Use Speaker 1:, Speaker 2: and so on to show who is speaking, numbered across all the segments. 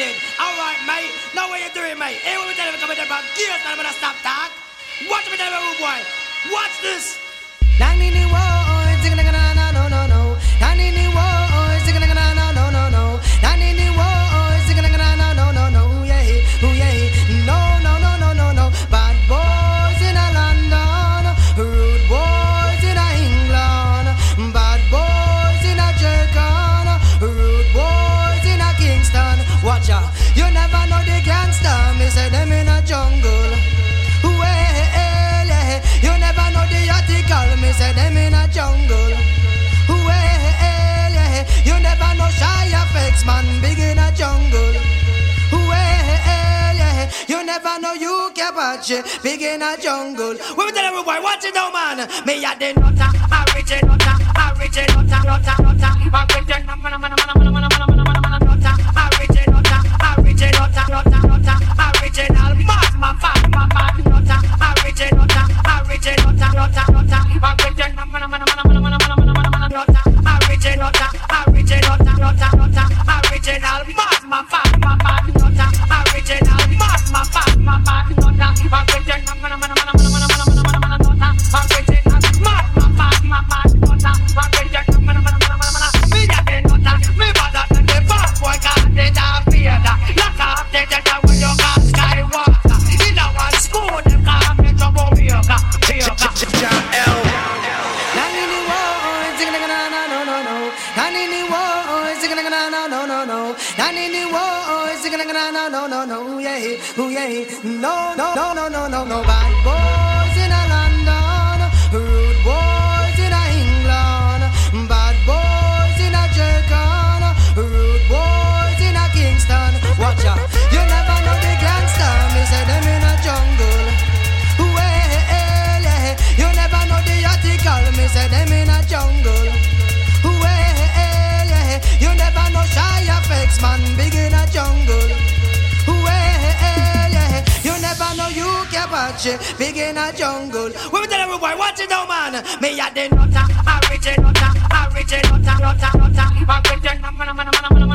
Speaker 1: it. All right, mate. Know what you're doing, mate. Here we tell come with there, but gears, I'm gonna stop that. Watch me tell him, boy. Watch this.
Speaker 2: Ni no no no. Ni say them in a jungle. Well, yeah, you never know Shy FX, man, big in a jungle. Well, yeah, you never know you care about cabbage, big in a jungle.
Speaker 1: Women tell everybody, watch it now, man. Me a the nutter, original, original, nutter, nutter, nutter, nutter. original, original, nutter, nutter, original, mad, mad, mad, mad, nutter, original, original, nutter, nutter,
Speaker 2: original. I'm gonna watching, big in a jungle.
Speaker 1: We tell everybody, watch it now, man. Me at the nutter, original, original, nutter, nutter, nutter, nutter. I'm richie.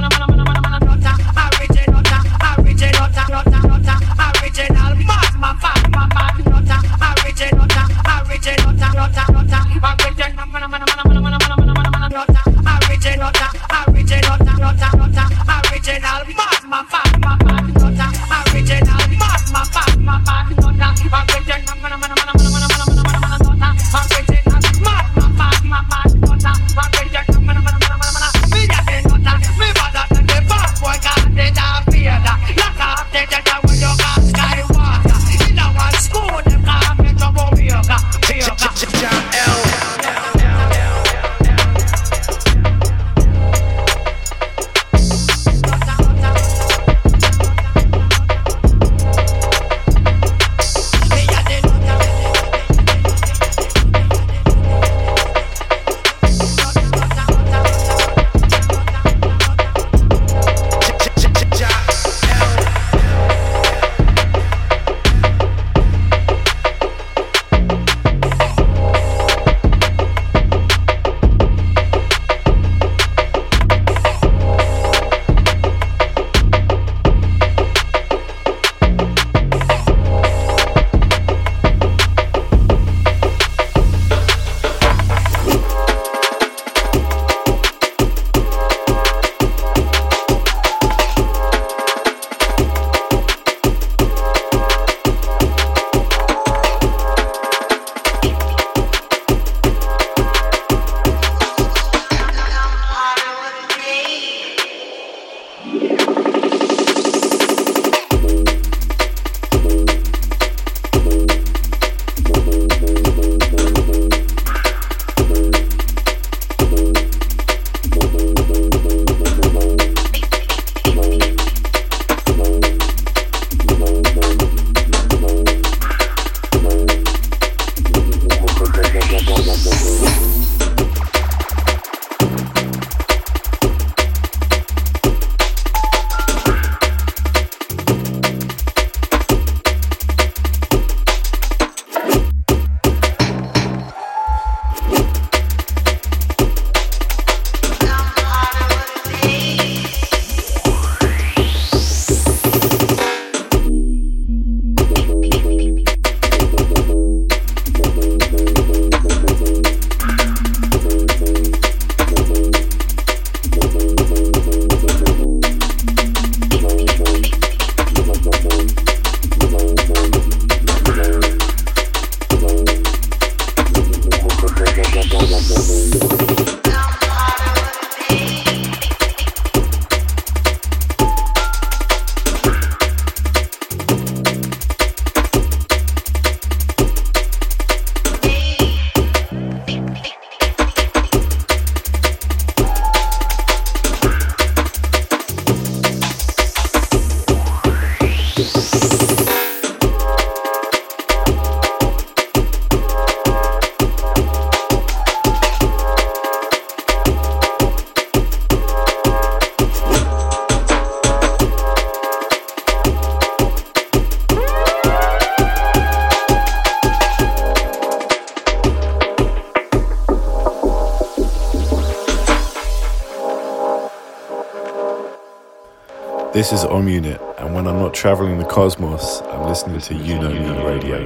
Speaker 3: This is Om Unit, and when I'm not traveling the cosmos, I'm listening to You Know Me Radio.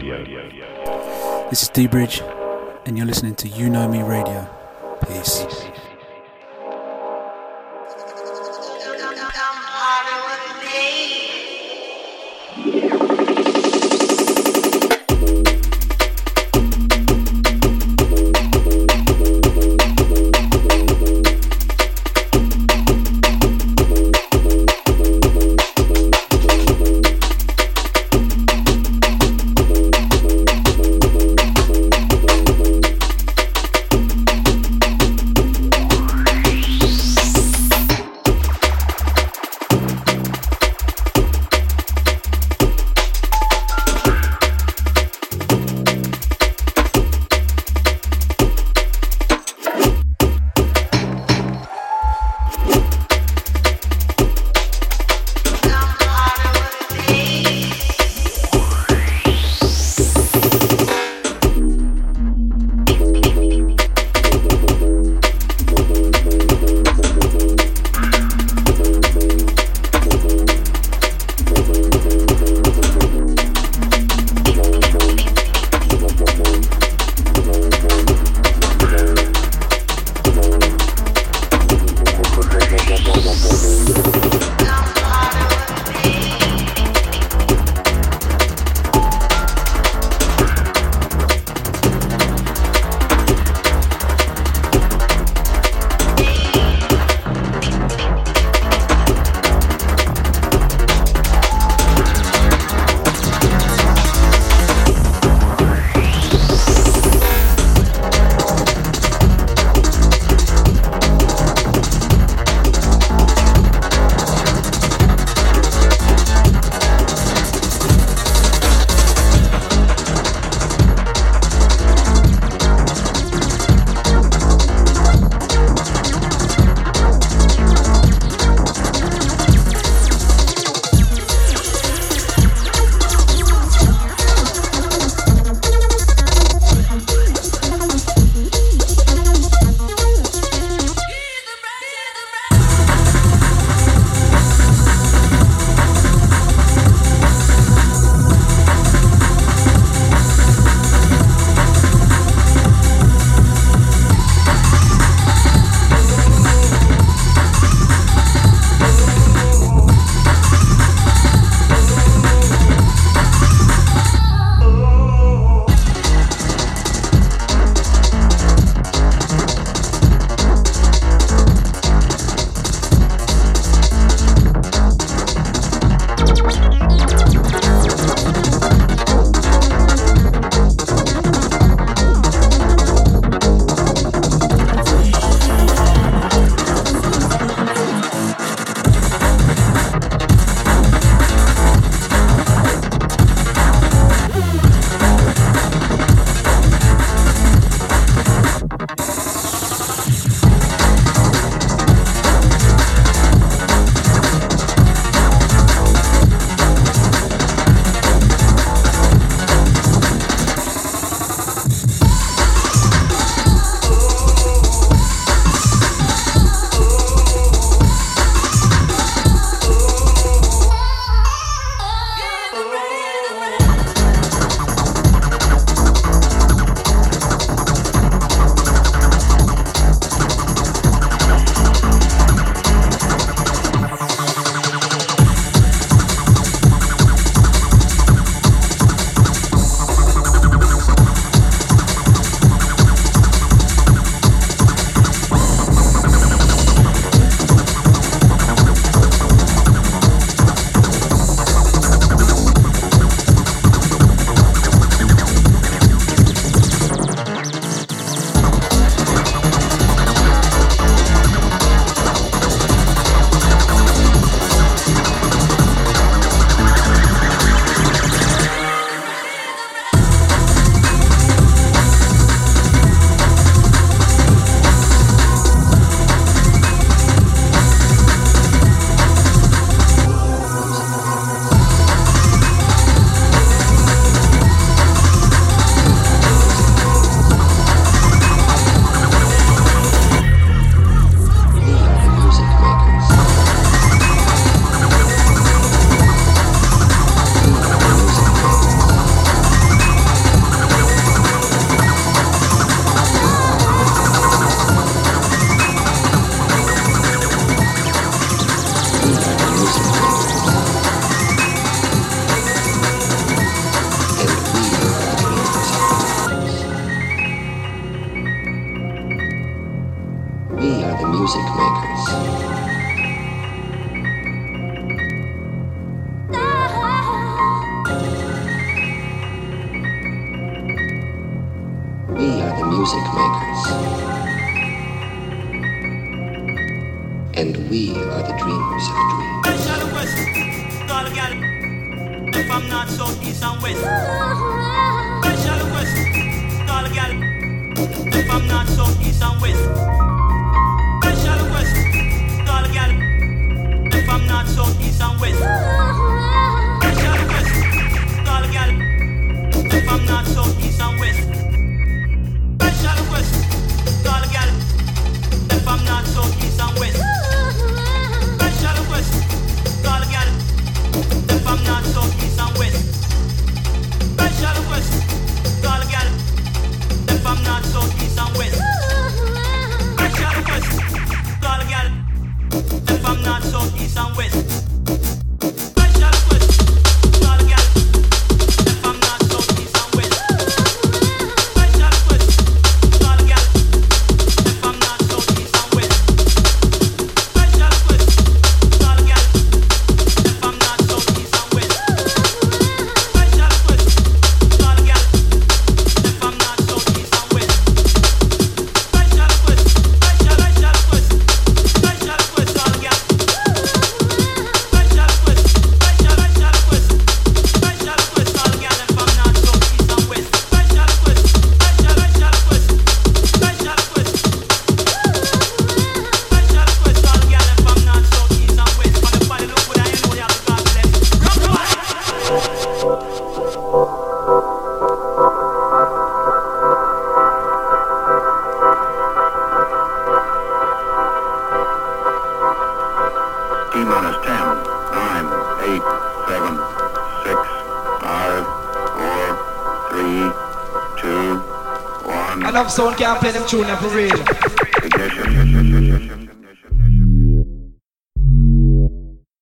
Speaker 4: This is dBridge, and you're listening to You Know Me Radio. Peace.
Speaker 5: Teach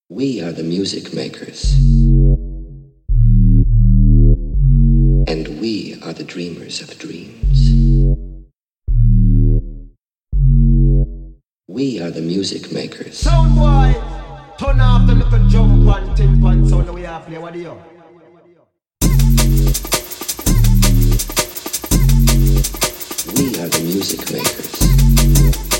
Speaker 5: We are the music makers. And we are the dreamers of dreams. We are the music makers.
Speaker 6: Sound boy, turn off the little sound that
Speaker 5: we
Speaker 6: have. What do you?
Speaker 5: We are the music makers.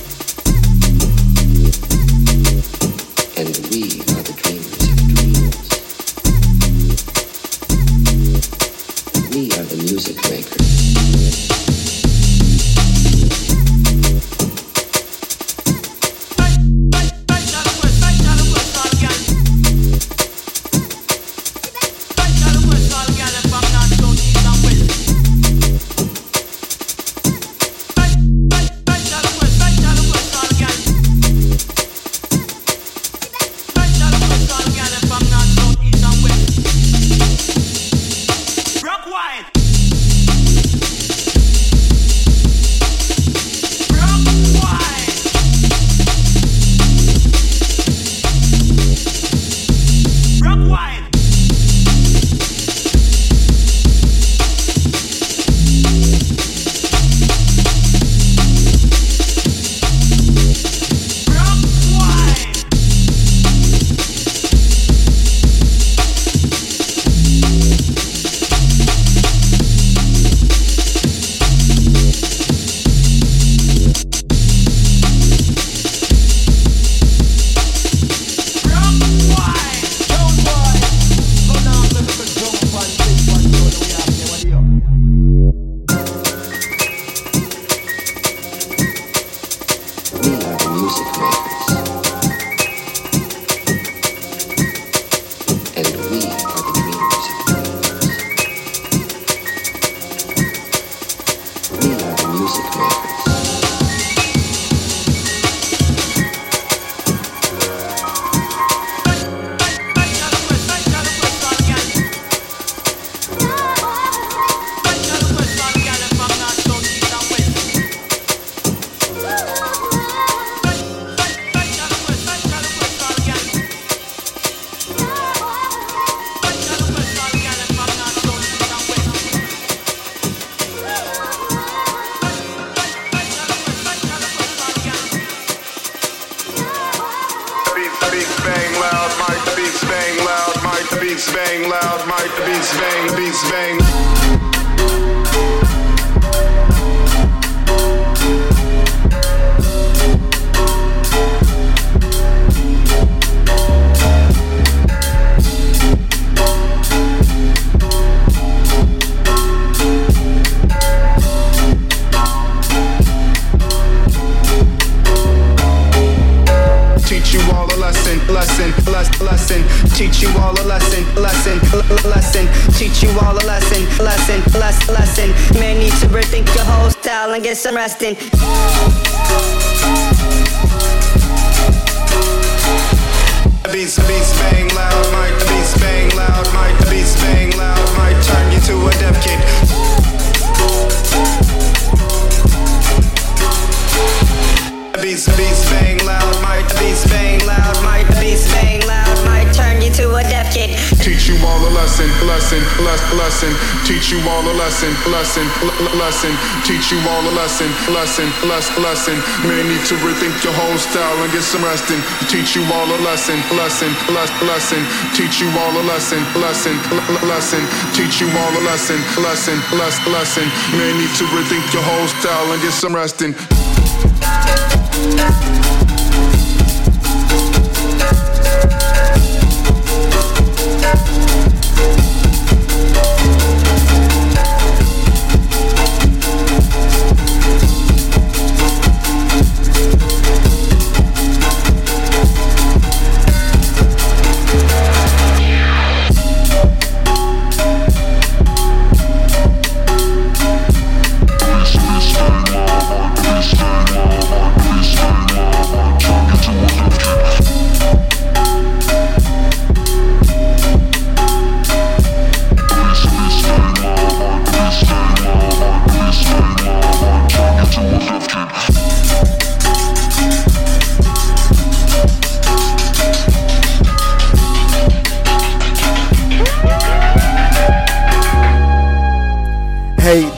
Speaker 5: music
Speaker 1: maker. And
Speaker 7: lesson. May need to rethink your whole style and get some resting.
Speaker 8: Teach you all a lesson, lesson, less lesson. Teach you all a lesson, lesson, lesson. Teach you all a lesson, lesson, less lesson. May need to rethink your whole style and get some resting.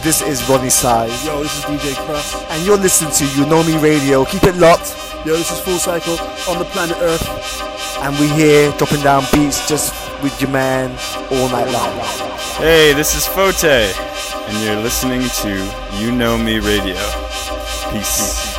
Speaker 9: This is Roni Size.
Speaker 10: Yo, this is DJ Krust.
Speaker 9: And you're listening to You Know Me Radio. Keep it locked.
Speaker 10: Yo, this is Full Cycle on the planet Earth.
Speaker 9: And we here dropping down beats just with your man all night long.
Speaker 11: Hey, this is Fote, and you're listening to You Know Me Radio. Peace.
Speaker 8: Beats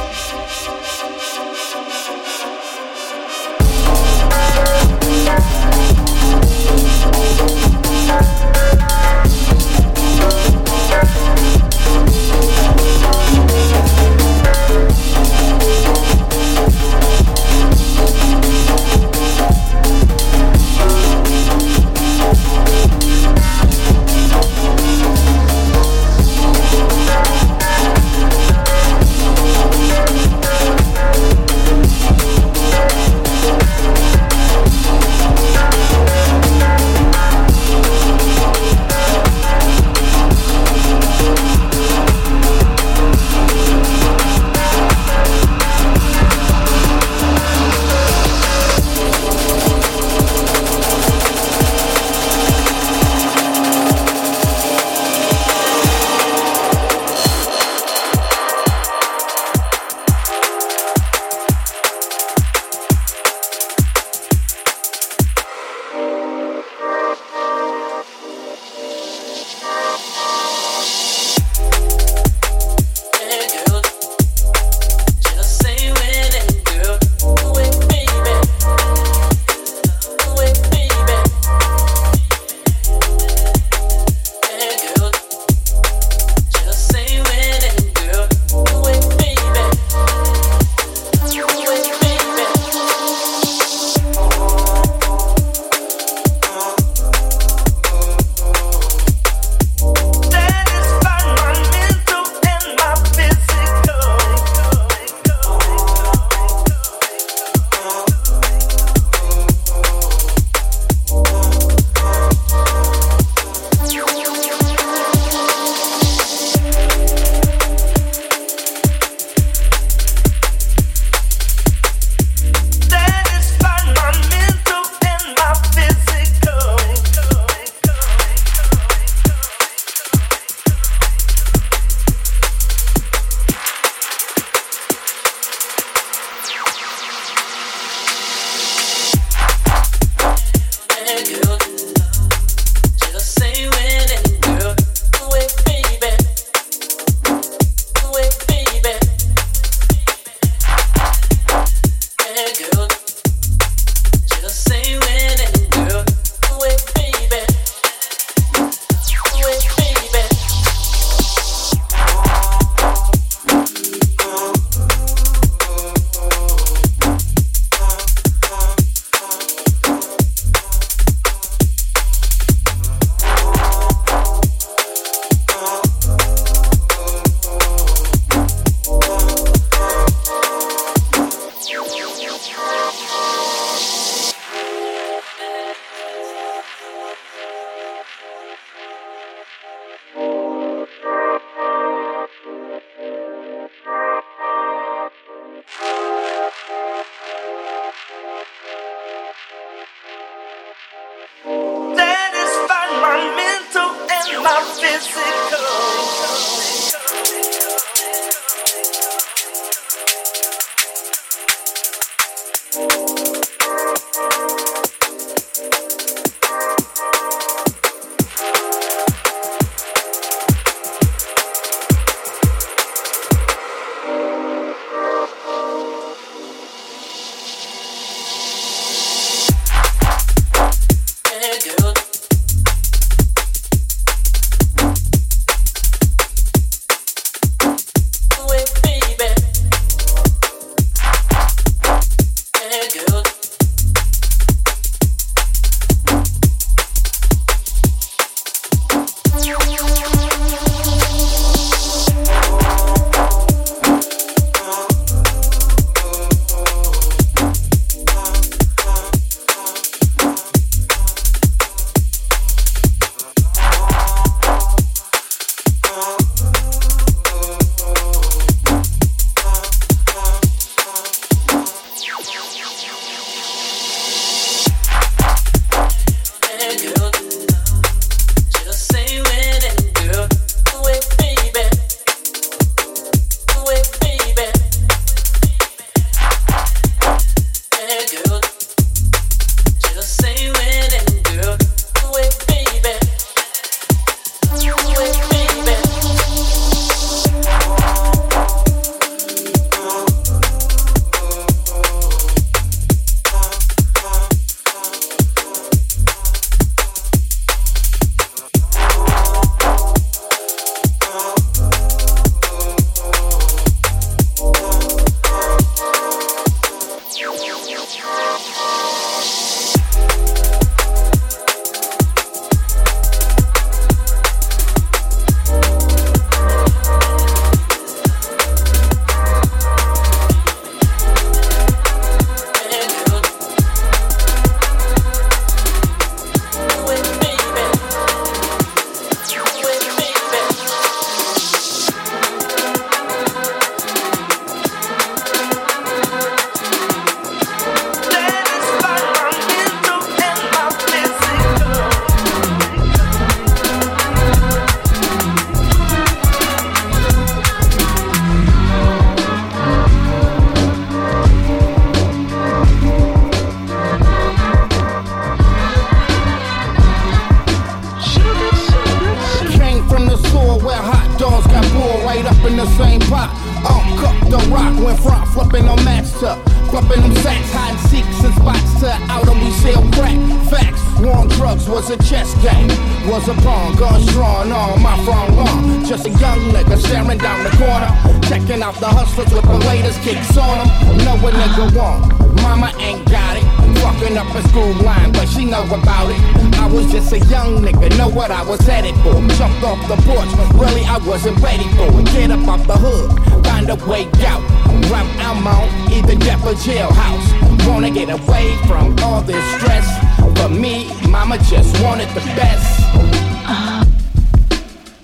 Speaker 12: the porch, really I wasn't ready for it. Get up off the hood, find a way out. Route I'm on, either death or jailhouse. Wanna get away from all this stress. But me, mama just wanted the best.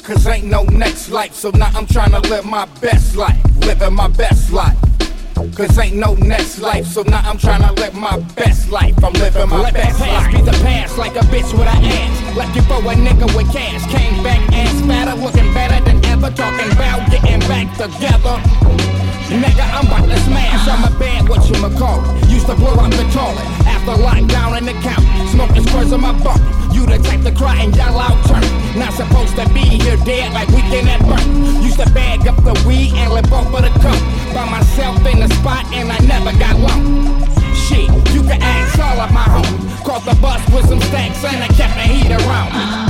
Speaker 12: Cause ain't no next life, so now I'm trying to live my best life. Living my best life. Cause ain't no next life, so now I'm trying to live my best life. I'm living my
Speaker 13: Let
Speaker 12: best
Speaker 13: the
Speaker 12: life.
Speaker 13: past be the past, like a bitch with an ass. Left you for a nigga with cash. Came back ass fatter, looking better than ever. Talking about getting back together. Nigga, I'm about to smash. I'm a bad what you call it. Used to blow up the toilet after lockdown in the county. Smoking squares on my bunk. You the type to cry and yell out turn. Not supposed to be here dead like weekend at burn. Used to bag up the weed and live off of the coke. By myself in the spot and I never got lumped. Shit, you can ask all of my homies. Caught the bus with some stacks and I kept the heat around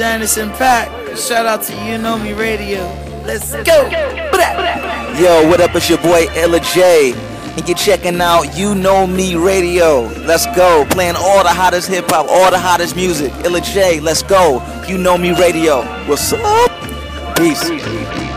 Speaker 14: Anderson .Paak. Shout out to You Know Me Radio. Let's go.
Speaker 15: Yo, what up? It's your boy Ella J. And you're checking out You Know Me Radio. Let's go. Playing all the hottest hip hop, all the hottest music. Ella J, let's go. You Know Me Radio. What's up? Peace.
Speaker 16: Możesz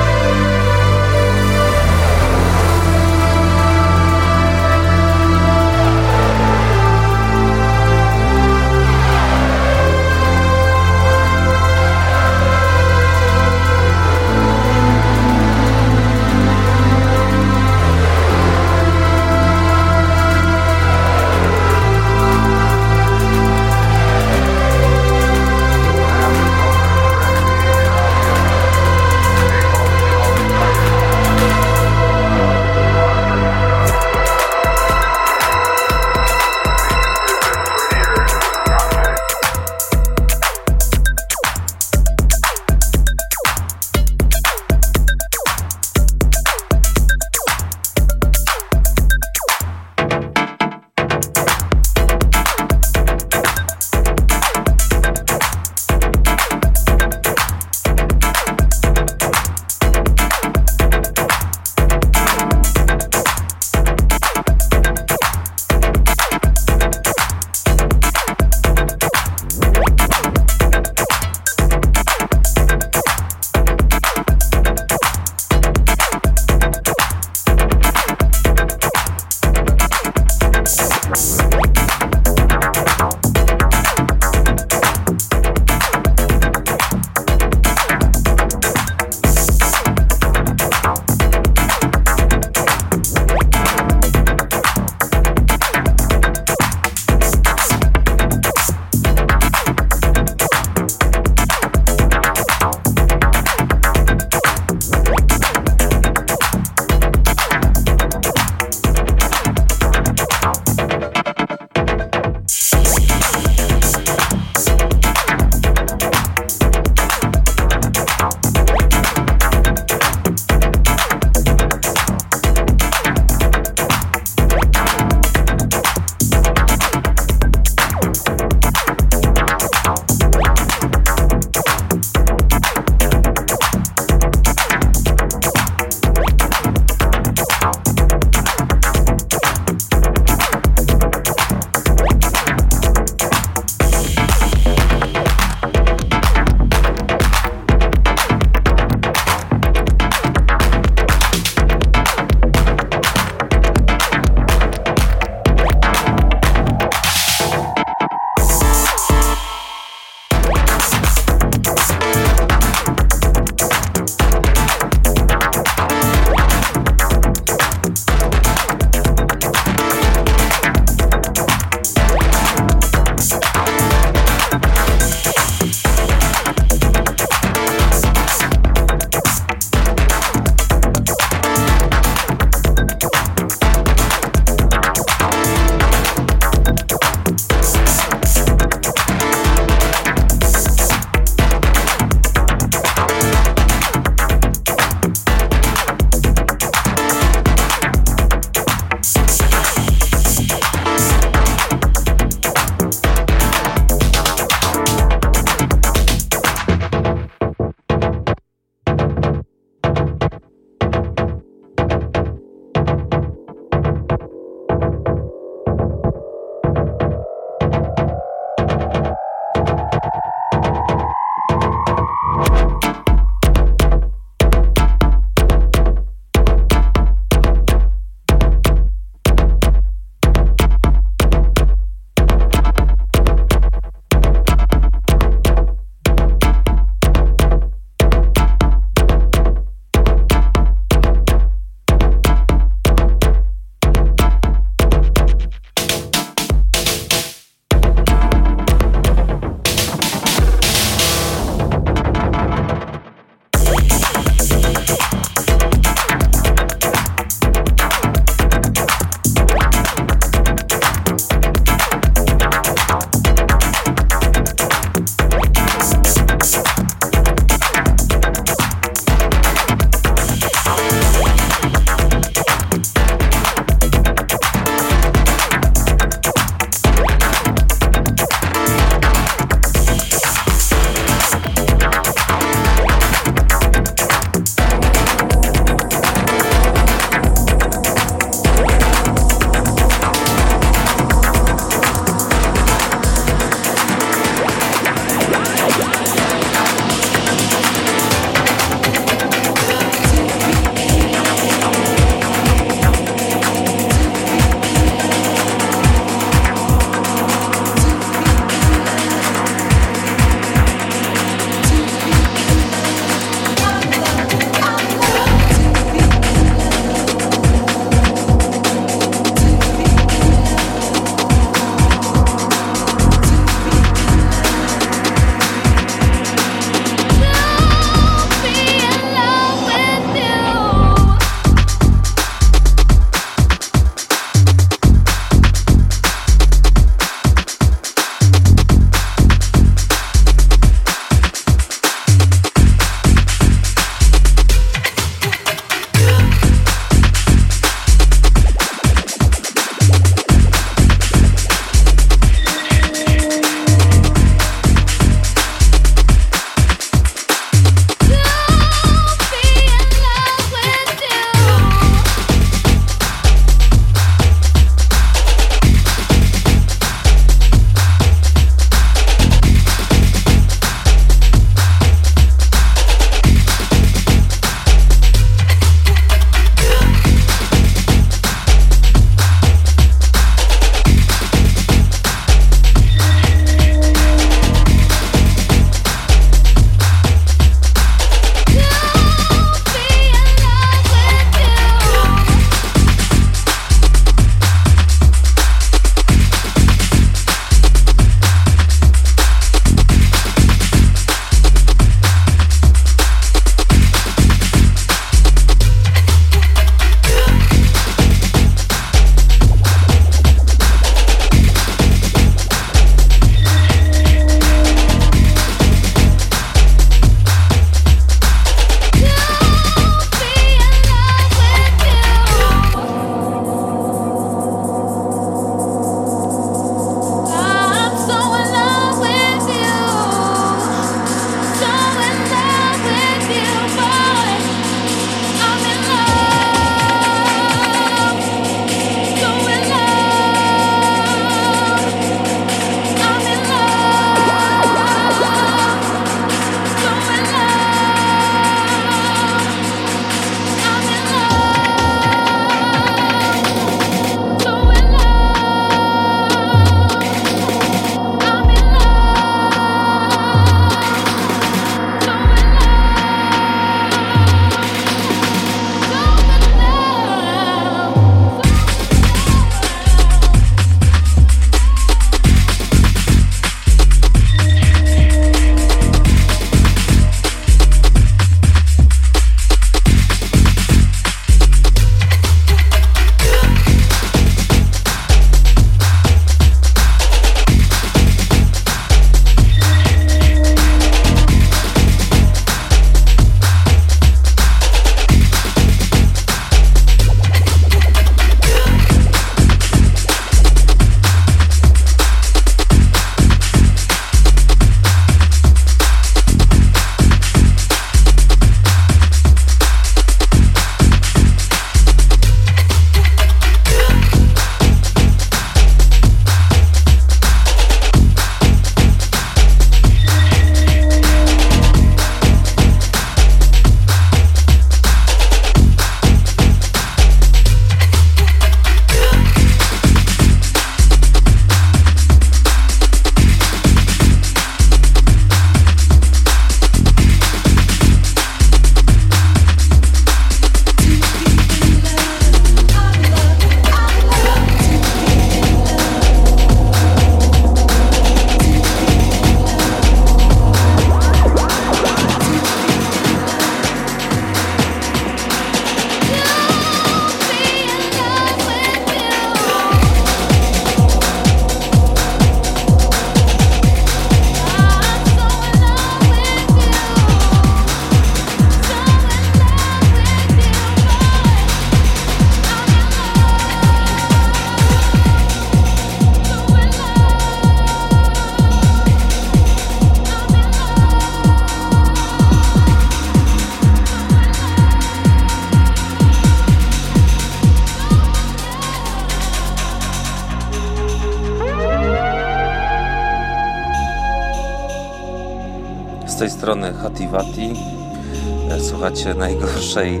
Speaker 17: Słuchacie najgorszej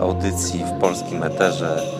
Speaker 17: audycji w polskim eterze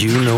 Speaker 17: You Know